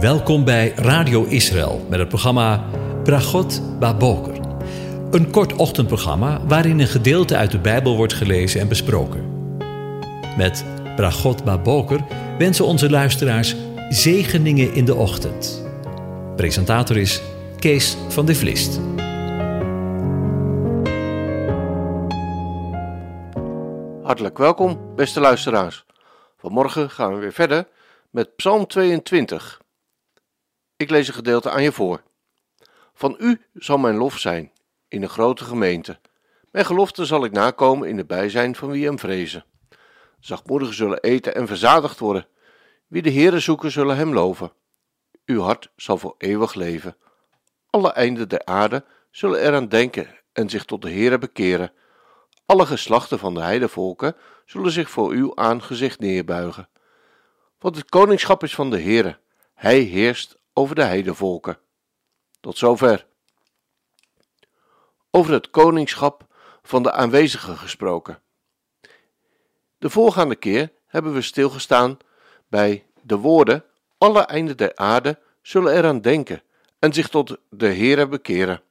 Welkom bij Radio Israël met het programma Bragot Baboker. Een kort ochtendprogramma waarin een gedeelte uit de Bijbel wordt gelezen en besproken. Met Bragot Baboker wensen onze luisteraars zegeningen in de ochtend. Presentator is Kees van de Vlist. Hartelijk welkom, beste luisteraars. Vanmorgen gaan we weer verder met Psalm 22. Ik lees een gedeelte aan je voor. Van u zal mijn lof zijn in een grote gemeente. Mijn gelofte zal ik nakomen in het bijzijn van wie hem vrezen. Zachtmoedigen zullen eten en verzadigd worden. Wie de Heere zoeken, zullen hem loven. Uw hart zal voor eeuwig leven. Alle einden der aarde zullen eraan denken en zich tot de Heere bekeren. Alle geslachten van de heidevolken zullen zich voor uw aangezicht neerbuigen. Want het koningschap is van de Heere. Hij heerst over de heidevolken. Tot zover. Over het koningschap van de aanwezigen gesproken. De voorgaande keer hebben we stilgestaan bij de woorden: Alle einden der aarde zullen eraan denken en zich tot de Heere bekeren.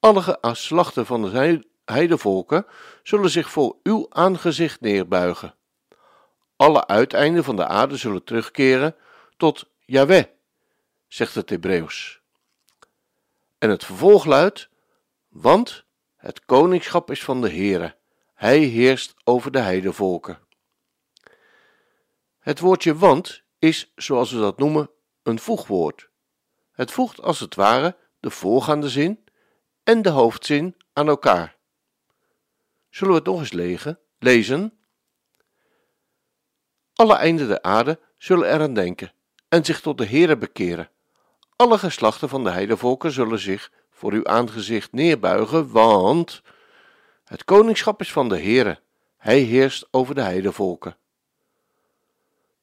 Alle geslachten van de heidevolken zullen zich voor uw aangezicht neerbuigen. Alle uiteinden van de aarde zullen terugkeren tot Yahweh, zegt het Hebreeuws. En het vervolg luidt: Want het koningschap is van de Heere, hij heerst over de heidevolken. Het woordje want is, zoals we dat noemen, een voegwoord. Het voegt als het ware de voorgaande zin en de hoofdzin aan elkaar. Zullen we het nog eens lezen? Alle einden der aarde zullen eraan denken en zich tot de Heere bekeren. Alle geslachten van de heidevolken zullen zich voor uw aangezicht neerbuigen, want het koningschap is van de Heere. Hij heerst over de heidevolken.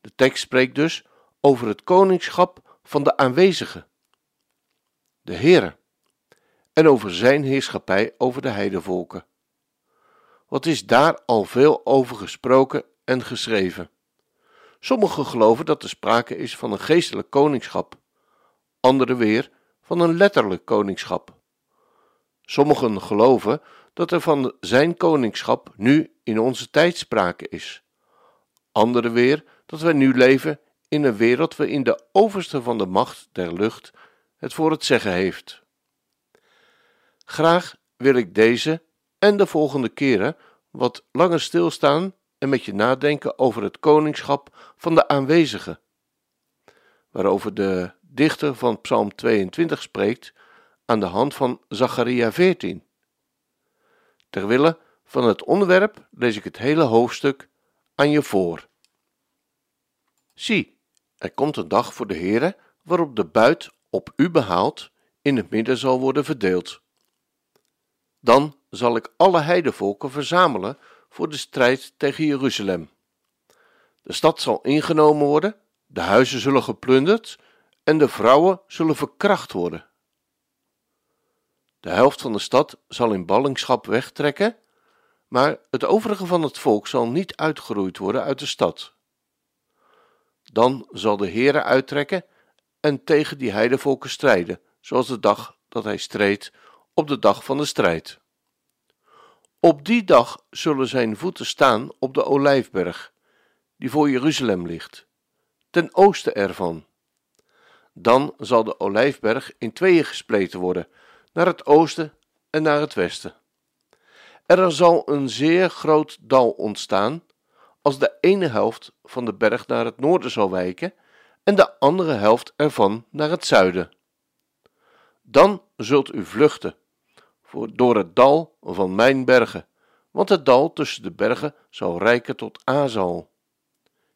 De tekst spreekt dus over het koningschap van de aanwezigen, de Heere, en over zijn heerschappij over de heidevolken. Wat is daar al veel over gesproken en geschreven? Sommigen geloven dat er sprake is van een geestelijk koningschap, anderen weer van een letterlijk koningschap. Sommigen geloven dat er van zijn koningschap nu in onze tijd sprake is. Anderen weer dat wij nu leven in een wereld waarin de overste van de macht der lucht het voor het zeggen heeft. Graag wil ik deze en de volgende keren wat langer stilstaan en met je nadenken over het koningschap van de aanwezigen, waarover de dichter van Psalm 22 spreekt aan de hand van Zacharia 14. Terwille van het onderwerp lees ik het hele hoofdstuk aan je voor. Zie, er komt een dag voor de Heere waarop de buit op u behaald in het midden zal worden verdeeld. Dan zal ik alle heidevolken verzamelen voor de strijd tegen Jeruzalem. De stad zal ingenomen worden, de huizen zullen geplunderd en de vrouwen zullen verkracht worden. De helft van de stad zal in ballingschap wegtrekken, maar het overige van het volk zal niet uitgeroeid worden uit de stad. Dan zal de Heere uittrekken en tegen die heidevolken strijden, zoals de dag dat hij streed op de dag van de strijd. Op die dag zullen zijn voeten staan op de olijfberg, die voor Jeruzalem ligt, ten oosten ervan. Dan zal de olijfberg in tweeën gespleten worden, naar het oosten en naar het westen. Er zal een zeer groot dal ontstaan, als de ene helft van de berg naar het noorden zal wijken en de andere helft ervan naar het zuiden. Dan zult u vluchten door het dal van mijn bergen, want het dal tussen de bergen zal rijken tot Azal.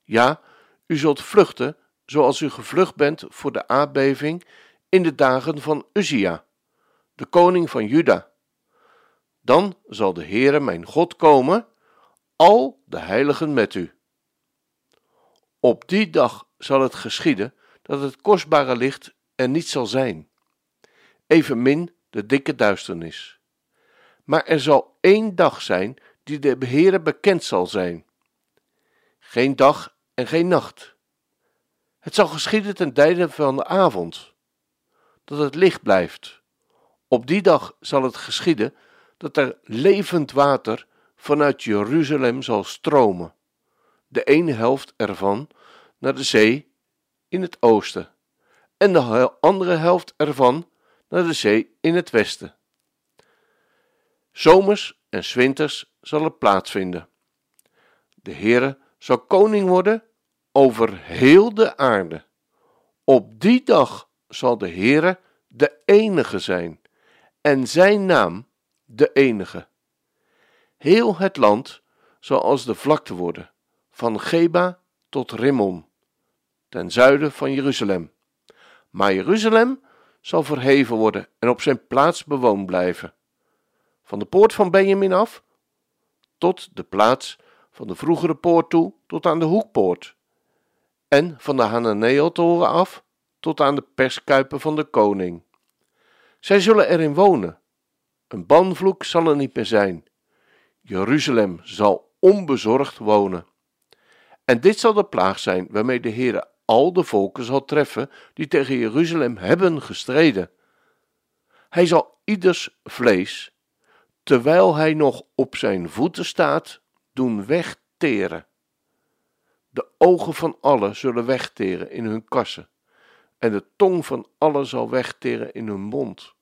Ja, u zult vluchten zoals u gevlucht bent voor de aardbeving in de dagen van Uzia, de koning van Juda. Dan zal de Heere mijn God komen, al de heiligen met u. Op die dag zal het geschieden dat het kostbare licht er niet zal zijn, evenmin de dikke duisternis. Maar er zal één dag zijn die de Heere bekend zal zijn. Geen dag en geen nacht. Het zal geschieden ten tijde van de avond, dat het licht blijft. Op die dag zal het geschieden dat er levend water vanuit Jeruzalem zal stromen, de ene helft ervan naar de zee in het oosten en de andere helft ervan naar de zee in het westen. Zomers en winters zal het plaatsvinden. De Heere zal koning worden over heel de aarde. Op die dag zal de Heere de enige zijn en zijn naam de enige. Heel het land zal als de vlakte worden, van Geba tot Rimmon, ten zuiden van Jeruzalem. Maar Jeruzalem zal verheven worden en op zijn plaats bewoond blijven. Van de poort van Benjamin af tot de plaats van de vroegere poort toe tot aan de hoekpoort. En van de Hananeeltoren af tot aan de perskuipen van de koning. Zij zullen erin wonen. Een banvloek zal er niet meer zijn. Jeruzalem zal onbezorgd wonen. En dit zal de plaag zijn waarmee de Heere al de volken zal treffen die tegen Jeruzalem hebben gestreden. Hij zal ieders vlees, terwijl hij nog op zijn voeten staat, doen wegteren. De ogen van allen zullen wegteren in hun kassen, en de tong van allen zal wegteren in hun mond.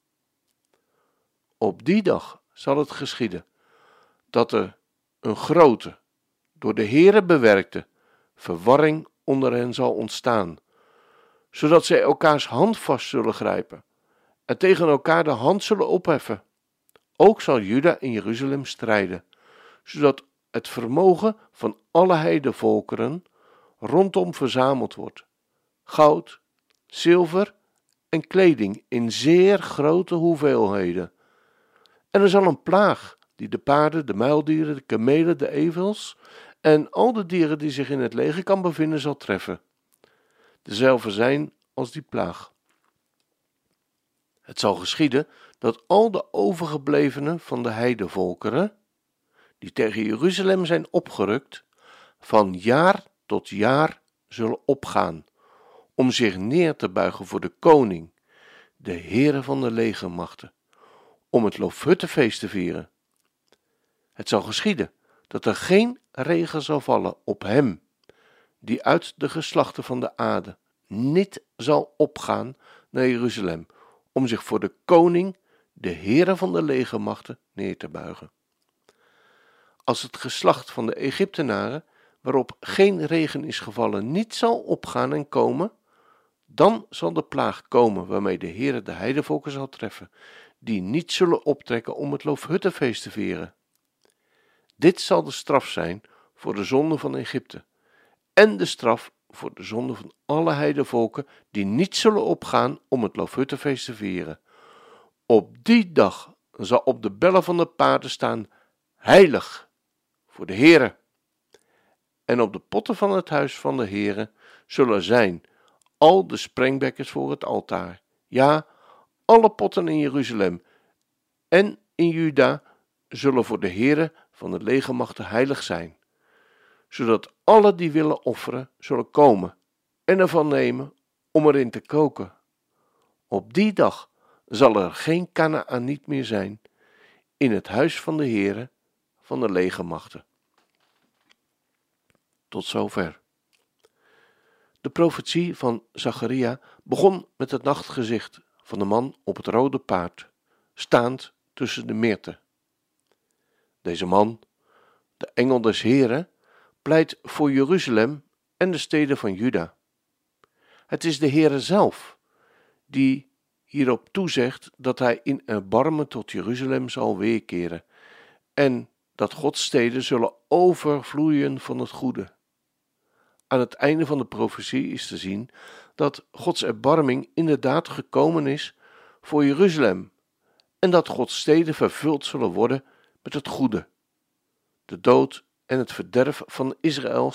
Op die dag zal het geschieden dat er een grote, door de Heere bewerkte, verwarring onder hen zal ontstaan, zodat zij elkaars hand vast zullen grijpen en tegen elkaar de hand zullen opheffen. Ook zal Juda in Jeruzalem strijden, zodat het vermogen van alle heidevolkeren rondom verzameld wordt: goud, zilver en kleding in zeer grote hoeveelheden. En er zal een plaag die de paarden, de muildieren, de kamelen, de evels en al de dieren die zich in het leger kan bevinden zal treffen. Dezelfde zijn als die plaag. Het zal geschieden dat al de overgeblevenen van de heidevolkeren, die tegen Jeruzalem zijn opgerukt, van jaar tot jaar zullen opgaan, om zich neer te buigen voor de koning, de Heere van de legermachten, om het Loofhuttenfeest te vieren. Het zal geschieden dat er geen regen zal vallen op hem, die uit de geslachten van de aarde niet zal opgaan naar Jeruzalem, om zich voor de koning, de Heere van de legermachten, neer te buigen. Als het geslacht van de Egyptenaren, waarop geen regen is gevallen, niet zal opgaan en komen, dan zal de plaag komen waarmee de Heere de heidevolken zal treffen, die niet zullen optrekken om het Loofhuttenfeest te vieren. Dit zal de straf zijn voor de zonde van Egypte en de straf voor de zonde van alle heidevolken die niet zullen opgaan om het Loofhuttenfeest te vieren. Op die dag zal op de bellen van de paarden staan heilig voor de Heere. En op de potten van het huis van de Heere zullen zijn al de sprengbekkers voor het altaar. Ja, alle potten in Jeruzalem en in Juda zullen voor de Heere van de legermachten heilig zijn, zodat alle die willen offeren zullen komen en ervan nemen om erin te koken. Op die dag zal er geen niet meer zijn in het huis van de Heere van de legermachten. Tot zover. De profetie van Zacharia begon met het nachtgezicht van de man op het rode paard, staand tussen de meerten. Deze man, de engel des Heren, pleit voor Jeruzalem en de steden van Juda. Het is de Heere zelf die hierop toezegt dat hij in erbarmen tot Jeruzalem zal weerkeren en dat Gods steden zullen overvloeien van het goede. Aan het einde van de profetie is te zien dat Gods erbarming inderdaad gekomen is voor Jeruzalem en dat Gods steden vervuld zullen worden met het goede. De dood en het verderf van Israël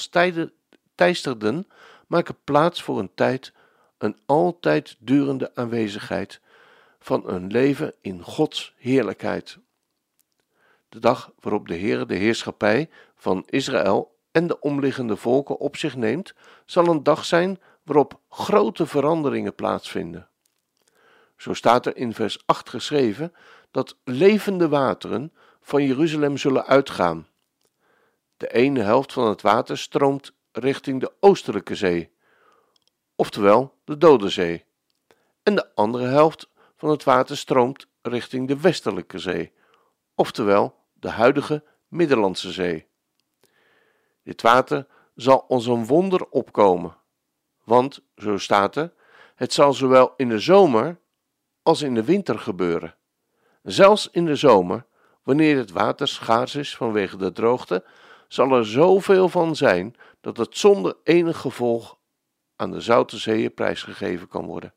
teisterden maken plaats voor een tijd, een altijd durende aanwezigheid van een leven in Gods heerlijkheid. De dag waarop de Heer de heerschappij van Israël en de omliggende volken op zich neemt, zal een dag zijn waarop grote veranderingen plaatsvinden. Zo staat er in vers 8 geschreven dat levende wateren van Jeruzalem zullen uitgaan. De ene helft van het water stroomt richting de oostelijke zee, oftewel de Dode Zee, en de andere helft van het water stroomt richting de westelijke zee, oftewel de huidige Middellandse Zee. Dit water zal als een wonder opkomen, want, zo staat er, het zal zowel in de zomer als in de winter gebeuren. Zelfs in de zomer, wanneer het water schaars is vanwege de droogte, zal er zoveel van zijn dat het zonder enig gevolg aan de zoute zeeën prijsgegeven kan worden.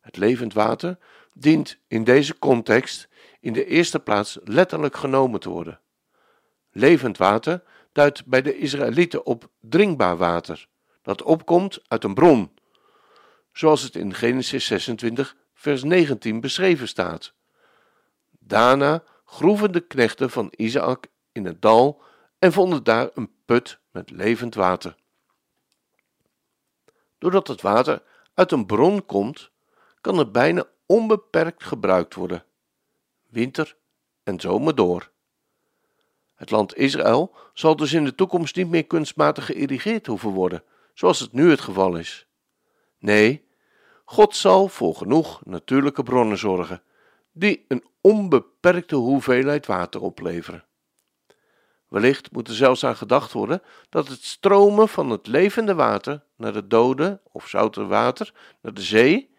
Het levend water dient in deze context in de eerste plaats letterlijk genomen te worden. Levend water duidt bij de Israëlieten op drinkbaar water, dat opkomt uit een bron, zoals het in Genesis 26, vers 19 beschreven staat. Daarna groeven de knechten van Isaac in het dal en vonden daar een put met levend water. Doordat het water uit een bron komt, kan het bijna onbeperkt gebruikt worden, winter en zomer door. Het land Israël zal dus in de toekomst niet meer kunstmatig geïrrigeerd hoeven worden, zoals het nu het geval is. Nee, God zal voor genoeg natuurlijke bronnen zorgen, die een onbeperkte hoeveelheid water opleveren. Wellicht moet er zelfs aan gedacht worden dat het stromen van het levende water naar het dode of zoute water, naar de zee,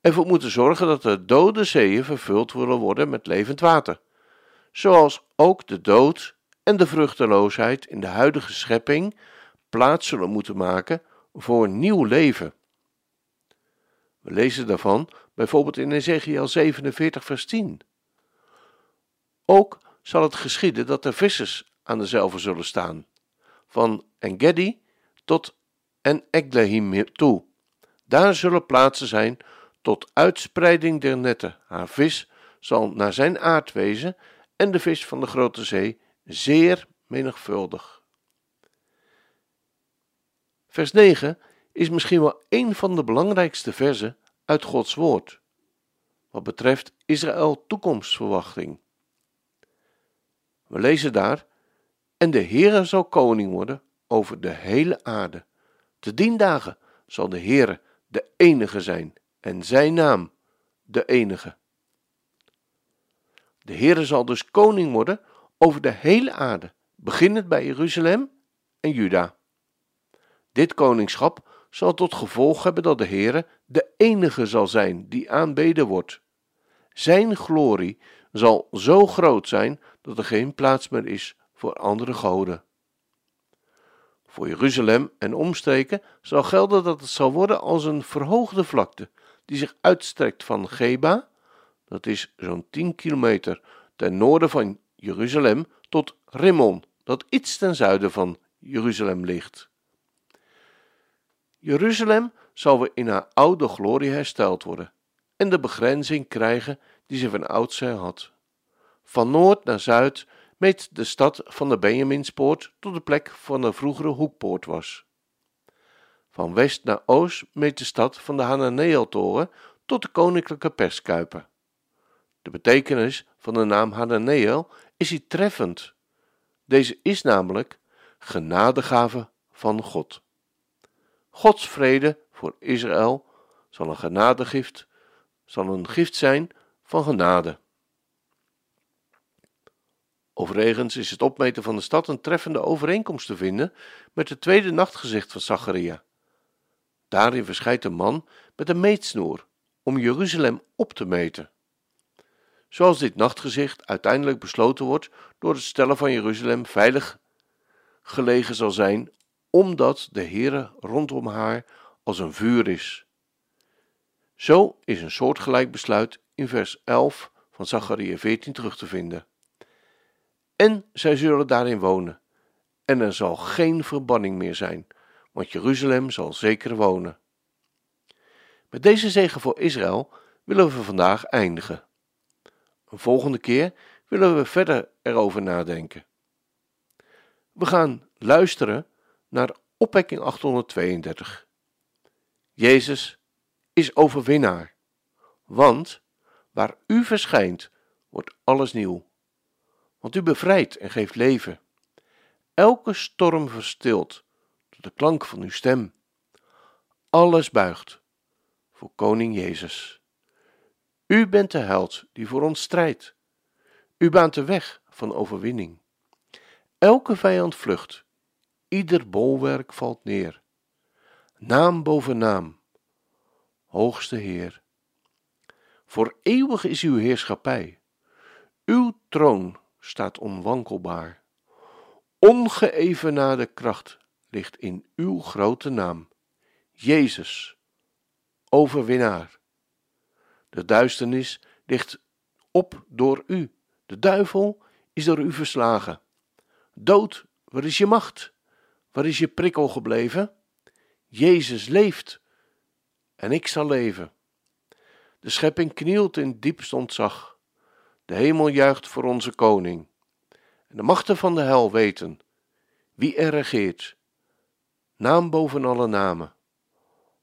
ervoor moeten zorgen dat de dode zeeën vervuld willen worden met levend water, zoals ook de dood en de vruchteloosheid in de huidige schepping plaats zullen moeten maken voor nieuw leven. We lezen daarvan bijvoorbeeld in Ezekiel 47, vers 10. Ook zal het geschieden dat er vissers aan dezelfde zullen staan, van Engedi tot en Eglehim toe. Daar zullen plaatsen zijn tot uitspreiding der netten. Haar vis zal naar zijn aard wezen en de vis van de grote zee zeer menigvuldig. Vers 9 is misschien wel een van de belangrijkste versen uit Gods woord, wat betreft Israël toekomstverwachting. We lezen daar, en de Heere zal koning worden over de hele aarde. Te dien dagen zal de Heere de enige zijn en zijn naam de enige. De Heere zal dus koning worden over de hele aarde, beginnend bij Jeruzalem en Juda. Dit koningschap zal tot gevolg hebben dat de Heere de enige zal zijn die aanbeden wordt. Zijn glorie zal zo groot zijn dat er geen plaats meer is voor andere goden. Voor Jeruzalem en omstreken zal gelden dat het zal worden als een verhoogde vlakte die zich uitstrekt van Geba, dat is zo'n 10 kilometer ten noorden van Jeruzalem, tot Rimmon, dat iets ten zuiden van Jeruzalem ligt. Jeruzalem zal weer in haar oude glorie hersteld worden en de begrenzing krijgen die ze van oudsher had. Van noord naar zuid meet de stad van de Benjaminspoort tot de plek van de vroegere hoekpoort was. Van west naar oost meet de stad van de Hananeeltoren tot de koninklijke perskuiper. De betekenis van de naam Hananeel is hier treffend. Deze is namelijk genadegave van God. Gods vrede voor Israël zal een genadegift, zal een gift zijn van genade. Overigens is het opmeten van de stad een treffende overeenkomst te vinden met het tweede nachtgezicht van Zacharia. Daarin verschijnt een man met een meetsnoer om Jeruzalem op te meten. Zoals dit nachtgezicht uiteindelijk besloten wordt door het stellen van Jeruzalem veilig gelegen zal zijn, omdat de Heere rondom haar als een vuur is. Zo is een soortgelijk besluit in vers 11 van Zacharia 14 terug te vinden. En zij zullen daarin wonen, en er zal geen verbanning meer zijn, want Jeruzalem zal zeker wonen. Met deze zegen voor Israël willen we vandaag eindigen. Een volgende keer willen we verder erover nadenken. We gaan luisteren naar opwekking 832. Jezus is overwinnaar, want waar u verschijnt, wordt alles nieuw. Want u bevrijdt en geeft leven. Elke storm verstilt door de klank van uw stem. Alles buigt voor Koning Jezus. U bent de held die voor ons strijdt. U baant de weg van overwinning. Elke vijand vlucht, ieder bolwerk valt neer. Naam boven naam, hoogste Heer. Voor eeuwig is uw heerschappij. Uw troon staat onwankelbaar. Ongeëvenaarde kracht ligt in uw grote naam. Jezus, overwinnaar. De duisternis ligt op door u. De duivel is door u verslagen. Dood, waar is je macht? Waar is je prikkel gebleven? Jezus leeft en ik zal leven. De schepping knielt in diepst ontzag. De hemel juicht voor onze koning. En de machten van de hel weten wie er regeert. Naam boven alle namen.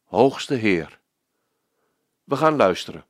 Hoogste Heer. We gaan luisteren.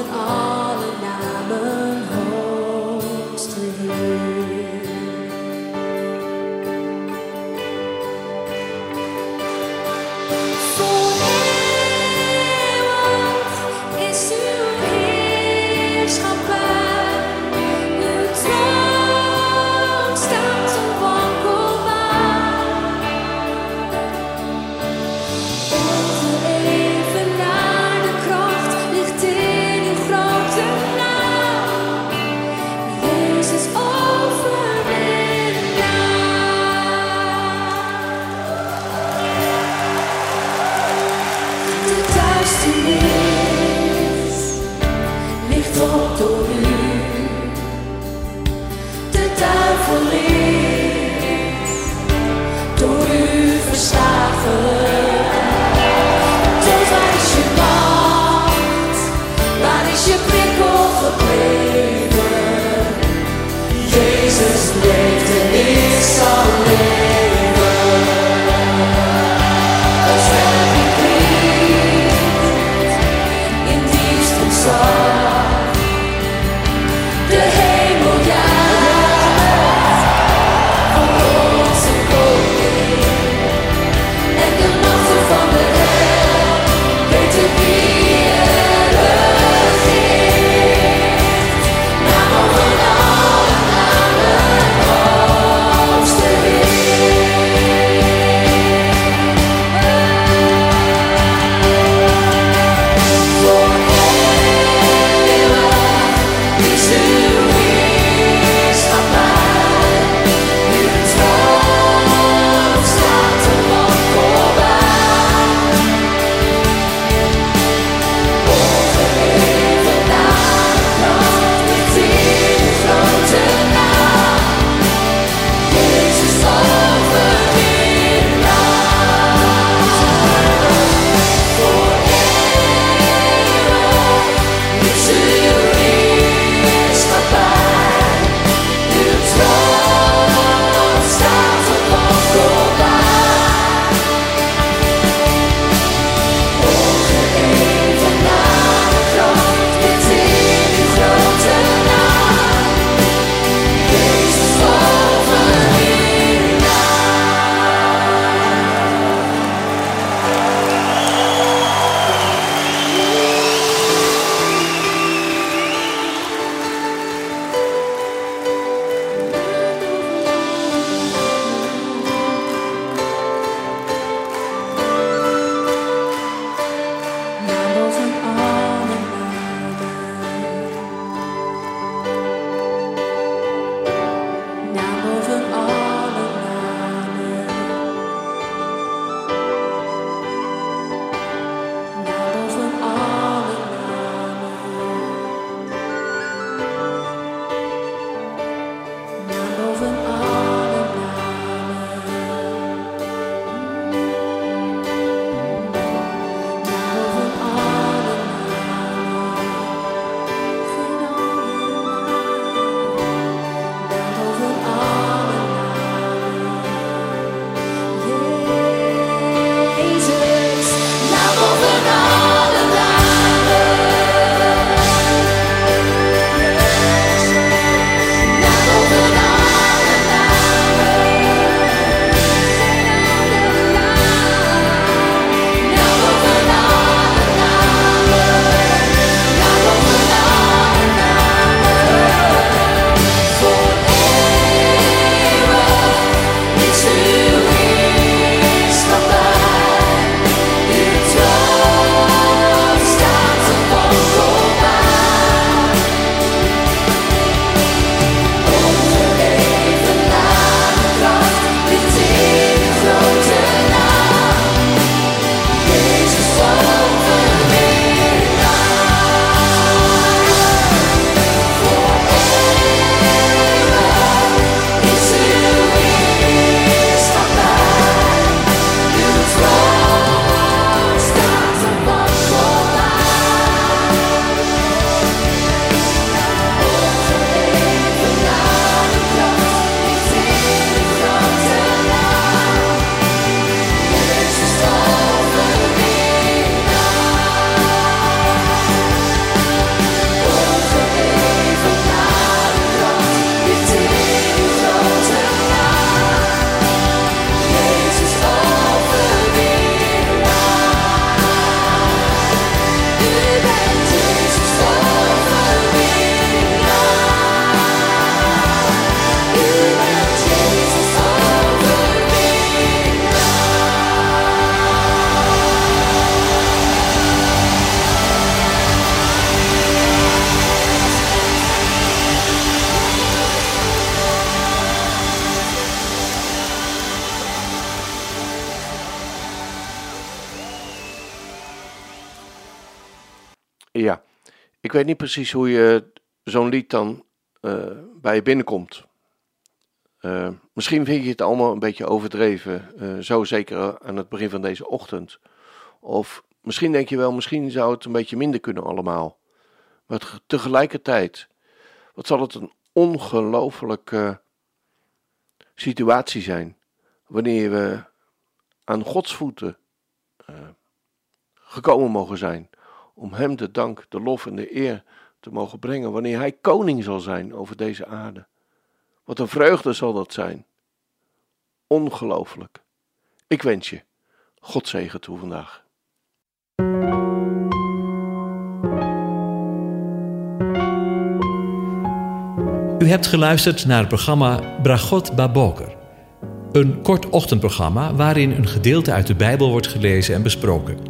Naam boven ik weet niet precies hoe je zo'n lied dan eh, bij je binnenkomt. Uh, misschien vind je het allemaal een beetje overdreven, uh, zo zeker aan het begin van deze ochtend. Of misschien denk je wel, misschien zou het een beetje minder kunnen allemaal. Maar tegelijkertijd, wat zal het een ongelofelijke situatie zijn wanneer we aan Gods voeten gekomen mogen zijn om Hem de dank, de lof en de eer te mogen brengen wanneer Hij koning zal zijn over deze aarde. Wat een vreugde zal dat zijn. Ongelooflijk. Ik wens je God zegen toe vandaag. U hebt geluisterd naar het programma Bragot Baboker. Een kort ochtendprogramma waarin een gedeelte uit de Bijbel wordt gelezen en besproken.